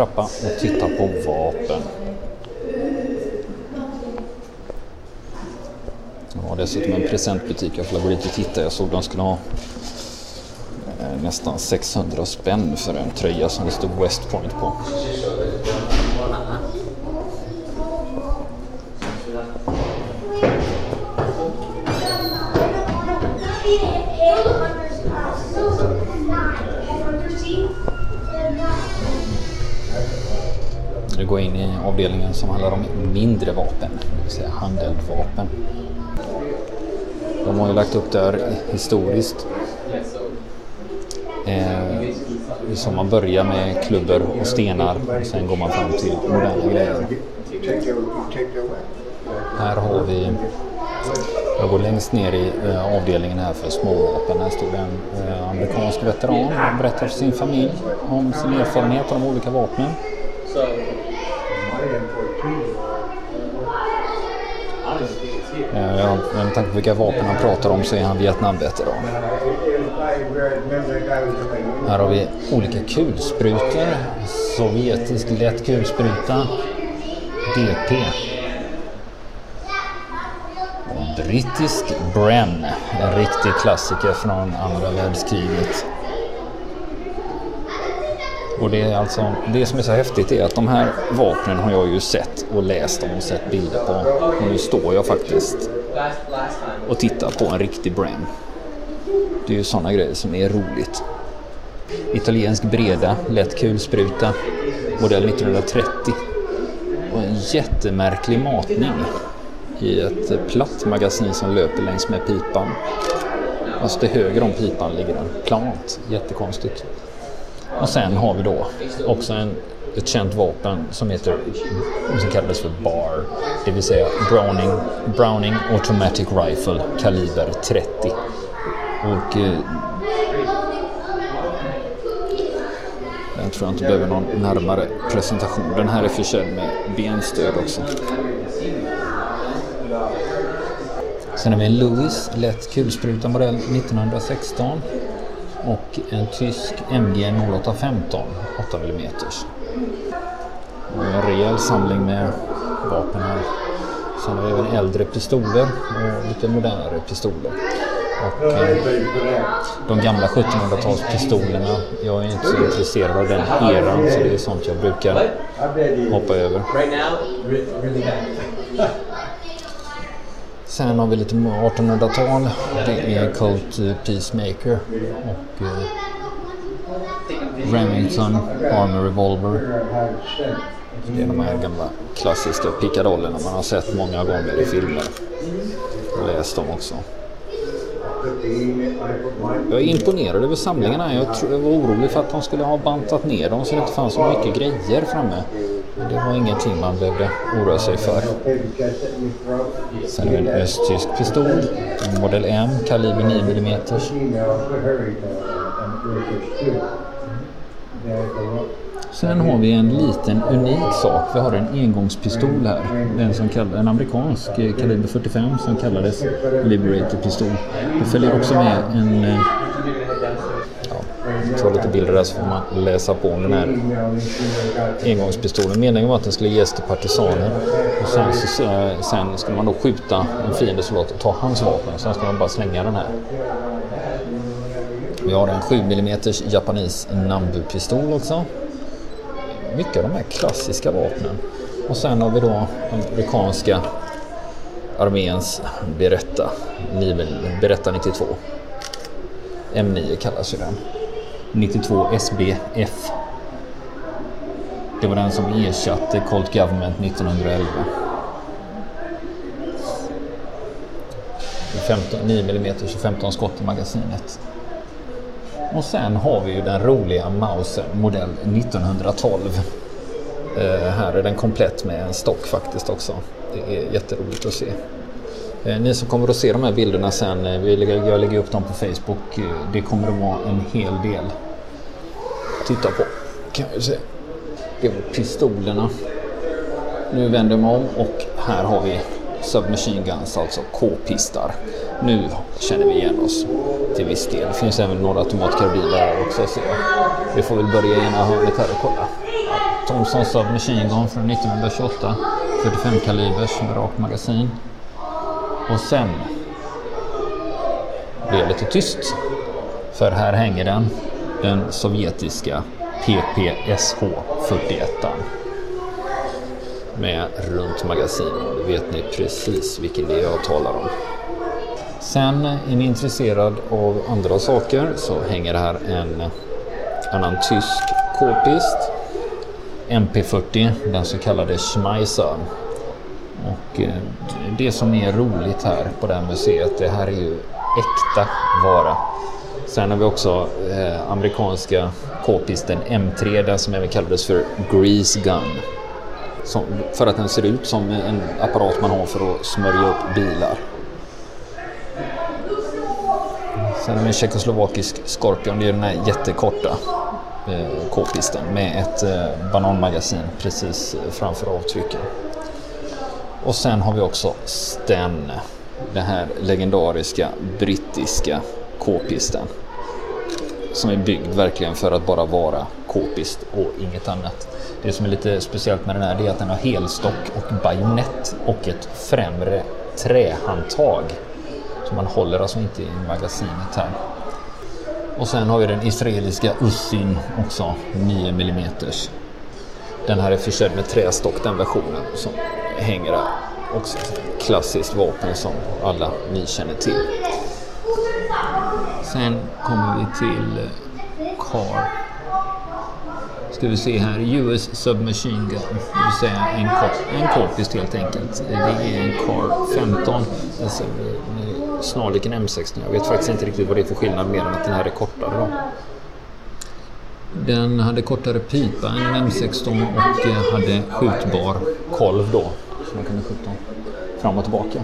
trappa och titta på vapen. Det var dessutom en presentbutik. Jag får gå dit och titta. Jag såg de skulle ha eh, nästan 600 spänn för en tröja som det stod West Point på. Nu går jag in i avdelningen som handlar om mindre vapen, det vill säga handeldvapen. De har ju lagt upp det här historiskt. Eh, som man börjar med klubbor och stenar och sen går man fram till moderna grejer. Här har vi jag går längst ner i eh, avdelningen här för småvapen. Här står en eh, amerikansk veteran och berättar för sin familj om sin erfarenhet av de olika vapnen. Ja, med tanke på vilka vapen han pratar om så är han Vietnamveteran. Här har vi olika kulsprutor. Sovjetisk lätt kulspruta. DP. Brittisk Bren. En riktig klassiker från andra världskriget. Och det är alltså, det som är så häftigt är att de här vapnen har jag ju sett och läst om och sett bilder på. Och nu står jag faktiskt och tittar på en riktig Bren. Det är ju sådana grejer som är roligt. Italiensk breda, lätt kulspruta, modell 1930. Och en jättemärklig matning i ett platt magasin som löper längs med pipan. Alltså till höger om pipan ligger den plant. Jättekonstigt. Och sen har vi då också en, ett känt vapen som heter som kallades för BAR. Det vill säga Browning, Browning Automatic Rifle kaliber 30. Och eh, den tror jag inte behöver någon närmare presentation. Den här är försedd med benstöd också. Sen har vi en Lewis lätt kulspruta modell 1916 och en tysk MG 0815 8 mm. Och en rejäl samling med vapen här. Sen har vi även äldre pistoler och lite modernare pistoler. Och eh, de gamla 1700-talspistolerna, jag är inte så intresserad av den eran så det är sånt jag brukar hoppa över. Sen har vi lite 1800-tal. Det är Colt eh, Peacemaker och eh, Remington Army Revolver. Det är de här gamla klassiska pickadollerna man har sett många gånger i filmer. Och läst dem också. Jag är imponerad över samlingarna. Jag, tror, jag var orolig för att de skulle ha bantat ner dem så det inte fanns så mycket grejer framme. Det var ingenting man behövde oroa sig för. Sen har vi en östtysk pistol, en modell M, kaliber 9 mm. Sen har vi en liten unik sak. Vi har en engångspistol här. En, som kall- en amerikansk eh, kaliber 45 som kallades Liberator pistol. Det följer också med en eh, ta tar lite bilder där så får man läsa på om den här engångspistolen. Meningen var att den skulle ges till partisaner och sen, så, eh, sen skulle man då skjuta en fiendesoldat och ta hans vapen. Sen ska man bara slänga den här. Vi har en 7 mm japanis Nambu-pistol också. Mycket av de här klassiska vapnen. Och sen har vi då amerikanska arméns Beretta, Beretta 92. M9 kallas ju den. 92 SBF. Det var den som ersatte Colt Government 1911. 15, 9 mm 15 skott i magasinet. Och sen har vi ju den roliga Mauser modell 1912. Eh, här är den komplett med en stock faktiskt också. Det är jätteroligt att se. Eh, ni som kommer att se de här bilderna sen, eh, jag lägger upp dem på Facebook. Eh, det kommer att vara en hel del att titta på. Kan vi se. Det var pistolerna. Nu vänder jag mig om och här har vi Submachine Guns, alltså K-pistar. Nu känner vi igen oss till viss del. Det finns även några automatkarbiner här också. Så vi får väl börja i ena hörnet här och kolla. Thomson Submachine Gun från 1928. 45 kalibers med rakt magasin. Och sen blev det lite tyst. För här hänger den, den sovjetiska PPSH 41 med runt magasin. Då vet ni precis vilken det är jag talar om. Sen är ni intresserad av andra saker så hänger här en annan tysk k-pist. MP40, den så kallade Schmeisser och det som är roligt här på det här museet, det här är ju äkta vara. Sen har vi också eh, amerikanska k-pisten M3, den som även kallades för Grease Gun. Som, för att den ser ut som en apparat man har för att smörja upp bilar. Sen har vi en tjeckoslovakisk Scorpion, det är den här jättekorta eh, k-pisten med ett eh, bananmagasin precis framför avtrycken. Och sen har vi också Sten, den här legendariska brittiska k-pisten. Som är byggd verkligen för att bara vara k-pist och inget annat. Det som är lite speciellt med den här är att den har helstock och bajonett och ett främre trähandtag. Så man håller alltså inte i magasinet här. Och sen har vi den israeliska Ussin också, 9 mm. Den här är försedd med trästock, den versionen som hänger där. Också ett klassiskt vapen som alla ni känner till. Sen kommer vi till eh, Car ska vi se här, US Submachine Gun, det vill säga en, en k helt enkelt. Det är en Car 15, alltså, eh, snarlik en M16. Jag vet faktiskt inte riktigt vad det är för skillnad mer än att den här är kortare. Då. Den hade kortare pipa än en M16 och eh, hade skjutbar kolv då, så man kunde skjuta fram och tillbaka.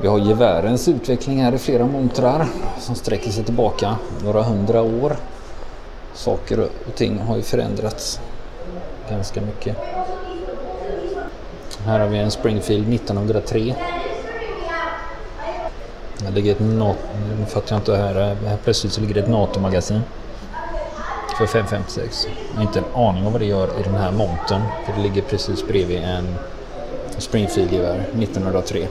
Vi har gevärens utveckling här i flera montrar som sträcker sig tillbaka några hundra år saker och ting har ju förändrats ganska mycket. Här har vi en Springfield 1903. Här ligger ett NATO, nu fattar jag inte här, här plötsligt så ligger det ett NATO-magasin. För 556. Jag har inte en aning om vad det gör i den här monten. För det ligger precis bredvid en Springfield-gevär 1903.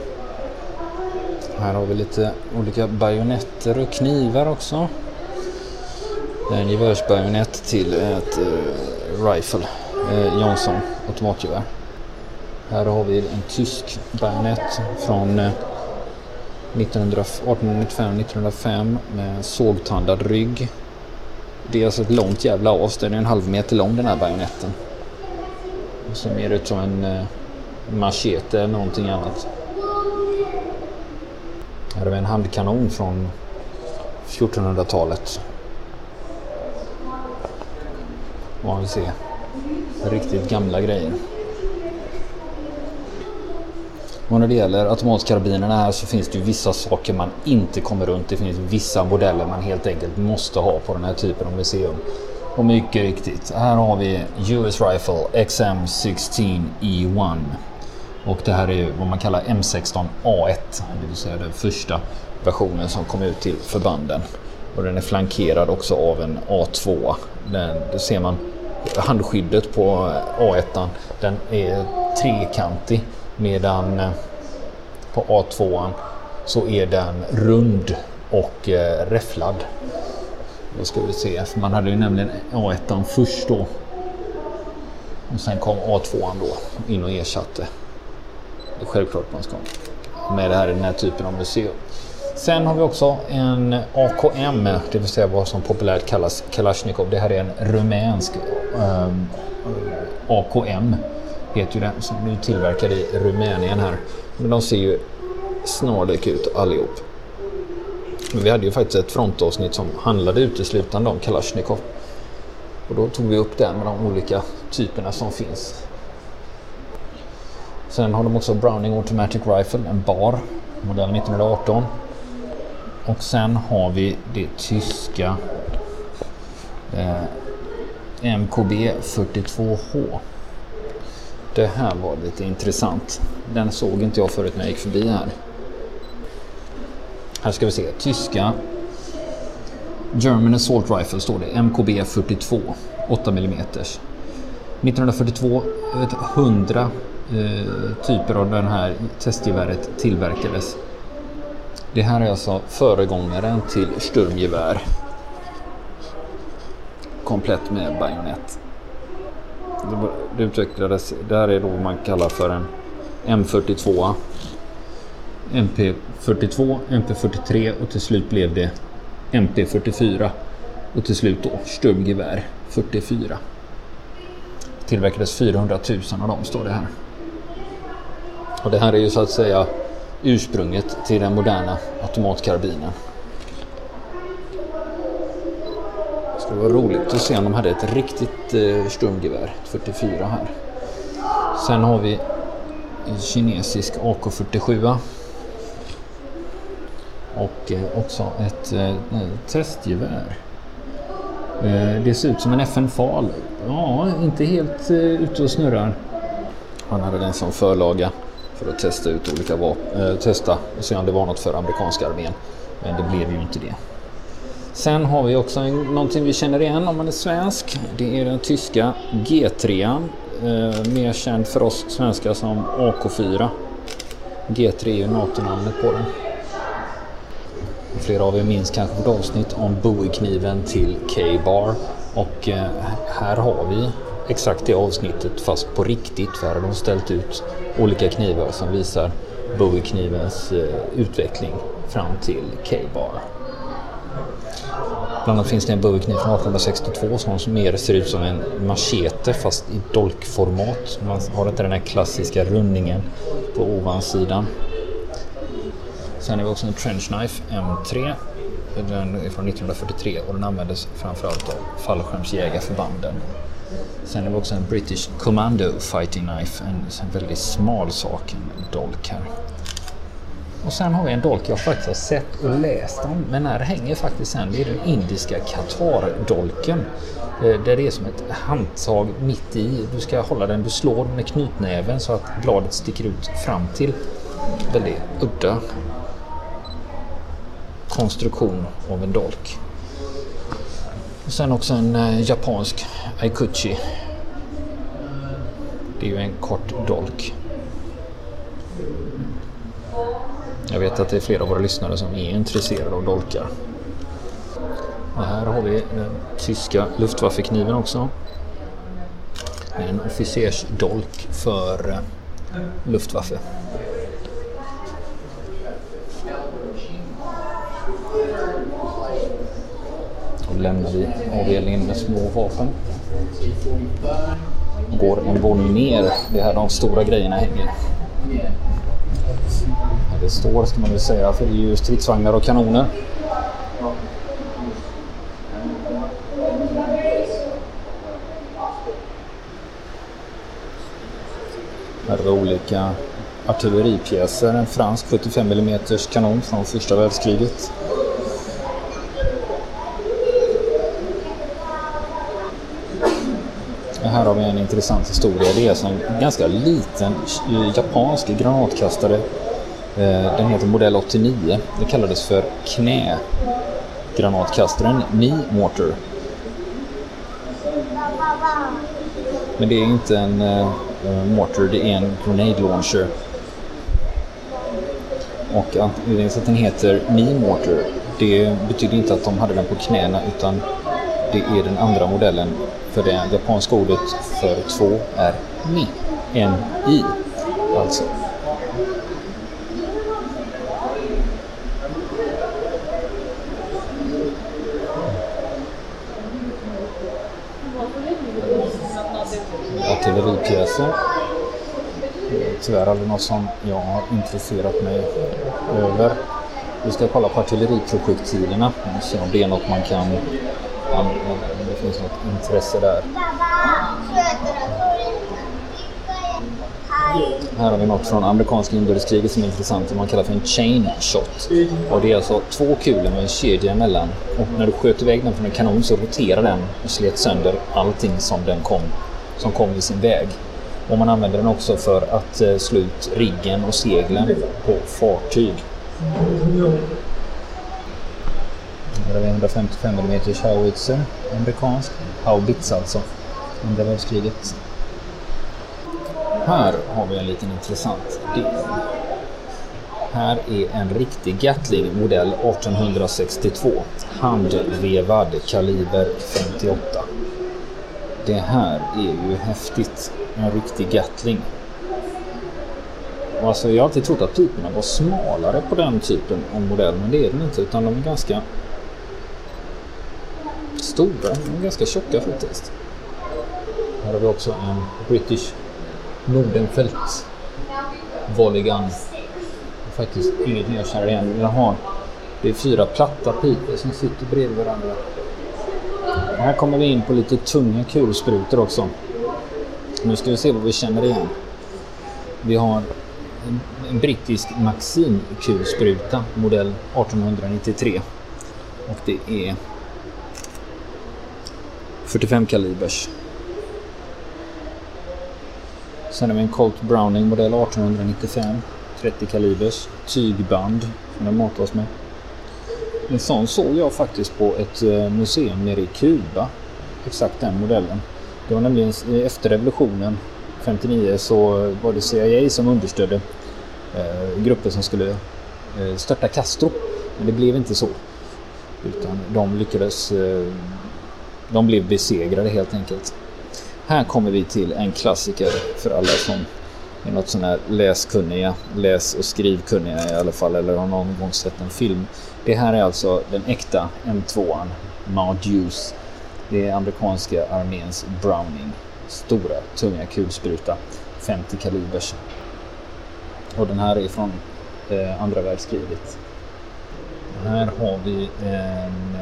Här har vi lite olika bajonetter och knivar också. Det är En gevärsbajonett till ett uh, rifle, uh, Johnson automatgevär. Här har vi en tysk bajonett från eh, uh, 1895-1905 med sågtandad rygg. Det är alltså ett långt jävla as, den är en halv meter lång den här bajonetten. Som mer ut som en eh, machete eller någonting annat. Här har vi en handkanon från 1400-talet vad vi se. Riktigt gamla grejer. Och när det gäller automatkarbinerna här så finns det ju vissa saker man inte kommer runt. Det finns vissa modeller man helt enkelt måste ha på den här typen av museum. Och mycket riktigt, här har vi US Rifle XM16 E1. Och det här är vad man kallar M16 A1, det vill säga den första versionen som kom ut till förbanden. Och den är flankerad också av en A2. Den, det ser man handskyddet på A1 den är trekantig medan eh, på A2 så är den rund och eh, räfflad. Då ska vi se, för man hade ju nämligen A1 först då. Och sen kom A2 då in och ersatte. Det är självklart man ska med det här i den här typen av museum. Sen har vi också en AKM, det vill säga vad som populärt kallas Kalashnikov. Det här är en rumänsk eh, um, AKM, heter ju den, som nu tillverkad i Rumänien här. Men de ser ju snarlika ut allihop. Men vi hade ju faktiskt ett frontavsnitt som handlade uteslutande om Kalashnikov. Och då tog vi upp den med de olika typerna som finns. Sen har de också Browning Automatic Rifle, en bar, modell 1918. Och sen har vi det tyska eh, MKB 42H. Det här var lite intressant. Den såg inte jag förut när jag gick förbi här. Här ska vi se. Tyska German Assault Rifle står det. MKB 42. 8 mm. 1942 100 eh, typer av den här testgeväret tillverkades. Det här är alltså föregångaren till sturmgevär. Komplett med bajonett. Det utvecklades, det här är då vad man kallar för en M42. MP42, MP43 och till slut blev det MP44 och till slut då sturmgevär 44. Tillverkades 400 000 av dem står det här. Och det här är ju så att säga ursprunget till den moderna automatkarbinen. Det var roligt att se om de hade ett riktigt eh, stumgevär, 44 här. Sen har vi en kinesisk AK47 och eh, också ett eh, eh, testgevär. Eh, det ser ut som en FN-fal. Ja, inte helt eh, ute och snurrar. Han hade den som förlaga för att testa ut olika vapen, eh, testa och se om det var något för amerikanska armén. Men det blev ju inte det. Sen har vi också en, någonting vi känner igen om man är svensk. Det är den tyska G3. Eh, mer känd för oss svenskar som AK4. G3 är ju NATO-namnet på den. Flera av er minns kanske vårt avsnitt om Bowie-kniven till K-bar. Och eh, här har vi exakt det avsnittet fast på riktigt. För här har de ställt ut olika knivar som visar Bowie-knivens eh, utveckling fram till K-bar. Bland annat finns det en Bowie-kniv från 1862 som mer ser ut som en machete fast i dolkformat. Man har inte den här klassiska rundningen på ovansidan. Sen har vi också en Trench Knife M3. Den är från 1943 och den användes framförallt av fallskärmsjägarförbanden. Sen har vi också en British Commando Fighting Knife, en, en väldigt smal sak, en dolk här. Och sen har vi en dolk jag faktiskt har sett och läst om, men här hänger faktiskt sen, det är den indiska Qatar-dolken. Eh, där det är som ett handtag mitt i. Du ska hålla den, du slår med knytnäven så att bladet sticker ut fram till. Väldigt udda konstruktion av en dolk. Och sen också en eh, japansk Aikuchi. Det är ju en kort dolk. Jag vet att det är flera av våra lyssnare som är intresserade av dolkar. Och här har vi den tyska Luftwaffekniven också. En officersdolk för eh, Luftwaffe. Då lämnar vi avdelningen med små vapen. Går en våning ner. Det är här de stora grejerna hänger. Det står ska man väl säga för det är ju stridsvagnar och kanoner. Här har vi olika artilleripjäser. En fransk 75 mm kanon från första världskriget. Här har vi en intressant historia. Det är alltså en ganska liten japansk granatkastare. Eh, den heter modell 89. Det kallades för knägranatkastaren Knee Mortar. Men det är inte en uh, mortar, det är en grenade launcher. Och anledningen till att den heter Knee Mortar, det betyder inte att de hade den på knäna utan det är den andra modellen för det japanska ordet för två är ni. N-I alltså. Artilleripjäser. Tyvärr aldrig något som jag har intresserat mig över. Vi ska kolla på artilleriprojektilerna och se om det är något man kan om det finns något intresse där. Här har vi något från amerikanska inbördeskriget som är intressant, som man kallar för en chain shot. Och det är alltså två kulor med en kedja emellan. Och när du sköt iväg den från en kanon så roterar den och slet sönder allting som den kom, som kom i sin väg. Och man använder den också för att eh, slå ut riggen och seglen på fartyg. Här har vi 155 mm howitzer, amerikansk. Haubits alltså, andra världskriget. Här har vi en liten intressant del. Här är en riktig Gatling modell 1862. Handvevad kaliber 58. Det här är ju häftigt. En riktig Gatling. Alltså jag har alltid trott att piporna var smalare på den typen av modell men det är de inte utan de är ganska stora. De är ganska tjocka faktiskt. Här har vi också en British Nordenfelt Volleygun. Faktiskt ingenting jag känner igen. Jag har, det är fyra platta pipor som sitter bredvid varandra. Här kommer vi in på lite tunga kulsprutor också. Nu ska vi se vad vi känner igen. Vi har en, brittisk Maxim Q-spruta modell 1893. Och det är 45 kalibers. Sen har vi en Colt Browning modell 1895. 30 kalibers. Tygband som den matas med. En sån såg jag faktiskt på ett eh, museum nere i Kuba. Exakt den modellen. Det var nämligen efter revolutionen 59 så var det CIA som understödde eh, grupper som skulle eh, störta Castro. Men det blev inte så. Utan de lyckades... Eh, de blev besegrade helt enkelt. Här kommer vi till en klassiker för alla som är något sån här läskunniga, läs och skrivkunniga i alla fall, eller har någon gång sett en film. Det här är alltså den äkta M2an, Mount Hughes. Det är amerikanska arméns Browning. Stora, tunga kulspruta. 50 kalibers. Och den här är från eh, andra världskriget. Här har vi en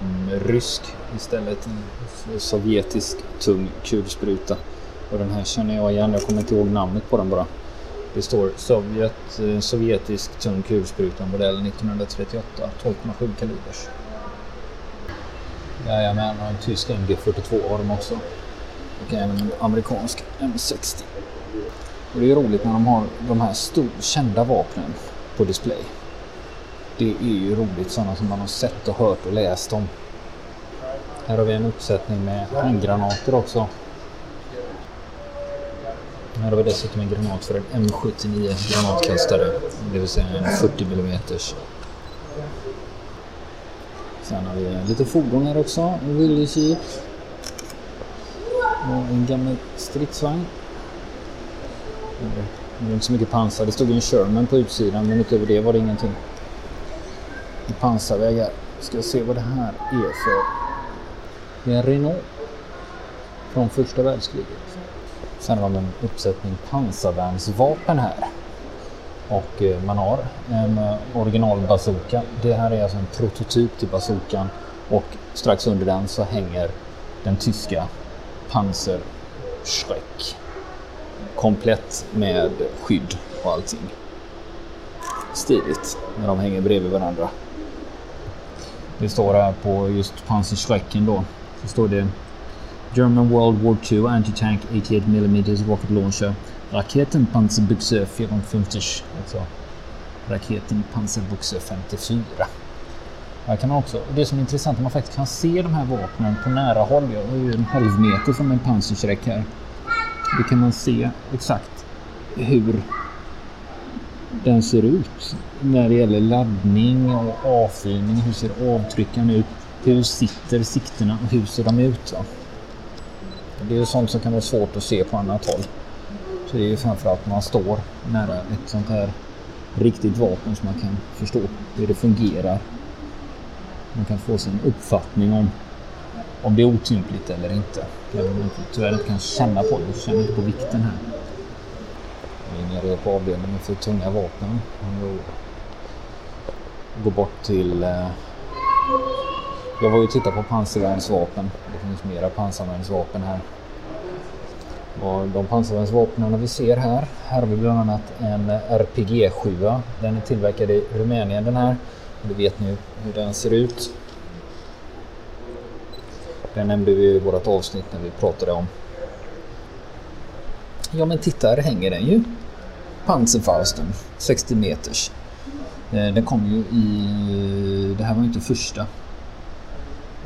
en rysk istället. En sovjetisk tung kulspruta. Och den här känner jag igen. Jag kommer inte ihåg namnet på den bara. Det står Sovjet, eh, sovjetisk tung kulspruta modell 1938 12,7 kalibers. Jajamän, och en tysk MG42 har de också. Och även en amerikansk M60. Och det är roligt när de har de här stor, kända vapnen på display. Det är ju roligt sådana som man har sett och hört och läst om. Här har vi en uppsättning med handgranater också. Här har vi dessutom en granat för en M79 granatkastare. Det vill säga en 40 mm. Sen har vi lite fordon här också. En Och en gammal stridsvagn. Det är inte så mycket pansar. Det stod en Sherman på utsidan men utöver det var det ingenting. Pansarvägar. Ska se vad det här är för. Det är en Renault. Från första världskriget. Sen har de en uppsättning pansarvärnsvapen här. Och eh, man har en originalbazooka. original bazooka. Det här är alltså en prototyp till bazookan. Och strax under den så hänger den tyska Panzer-Schreck. Komplett med skydd och allting. Stiligt när de hänger bredvid varandra. Det står här på just Panzer-Schrecken då. Så står det German World War II Anti-Tank 88 mm Rocket Launcher Raketen 54. Alltså raketen 54. Här kan man också, det som är intressant är att man faktiskt kan se de här vapnen på nära håll. Jag har ju en halv meter från en pansarsträck här. Då kan man se exakt hur den ser ut när det gäller laddning och avfyrning. Hur ser avtryckan ut? Hur sitter siktena och hur ser de ut? Va? Det är ju sånt som kan vara svårt att se på annat håll. Så det är ju framförallt när man står nära ett sånt här riktigt vapen som man kan förstå hur det fungerar. Man kan få sin uppfattning om om det är otympligt eller inte. Även om man tyvärr inte kan känna på det, så känner inte på vikten här. Vi är nere på avdelningen för tunga vapen. Går bort till... Eh, jag var ju och tittade på pansarvärnsvapen. Det finns mera pansarvärnsvapen här. Och de pansarvärnsvapnen vi ser här. Här har vi bland annat en RPG 7. Den är tillverkad i Rumänien den här. Det vet ni hur den ser ut. Den nämnde vi i vårt avsnitt när vi pratade om Ja men titta, här hänger den ju. Panzerfausten, 60 meters. Eh, den kom ju i... Det här var ju inte första.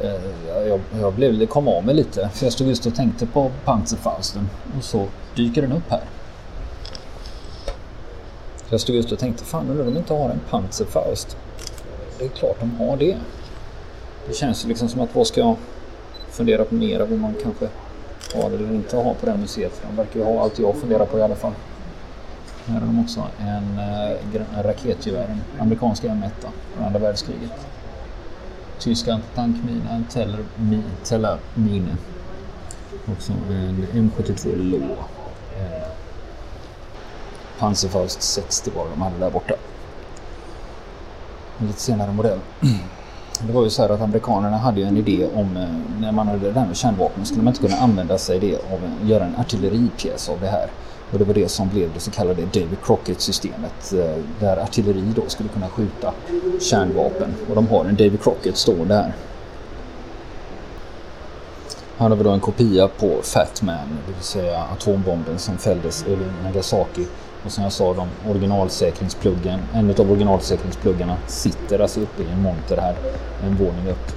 Eh, jag, jag blev, det kom av mig lite för jag stod just och tänkte på Panzerfausten och så dyker den upp här. Jag stod just och tänkte, fan undrar de inte har en Panzerfaust? Det är klart de har det. Det känns liksom som att vad ska jag fundera på mer vad man kanske har eller inte har på det här museet. De verkar ju ha allt jag funderar på i alla fall. Här har de också en, eh, en raketgevär, en amerikanska M1 från andra världskriget. Tyska tankmina, Tellermine. Också en M72 Lå. Eh, Panzerfaust 60 var de hade där borta. En lite senare modell. Det var ju så här att amerikanerna hade ju en idé om eh, när man hade det där med kärnvapen skulle man inte kunna använda sig det av göra en artilleripjäs av det här. Och det var det som blev det så kallade David Crockett-systemet eh, där artilleri då skulle kunna skjuta kärnvapen. Och de har en David Crockett stående här. Här har vi då en kopia på Fat Man, det vill säga atombomben som fälldes i Nagasaki. Och som jag sa, de originalsäkringspluggen, en av originalsäkringspluggarna sitter alltså uppe i en monter här, en våning upp.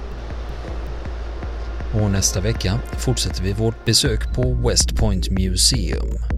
Och nästa vecka fortsätter vi vårt besök på West Point Museum.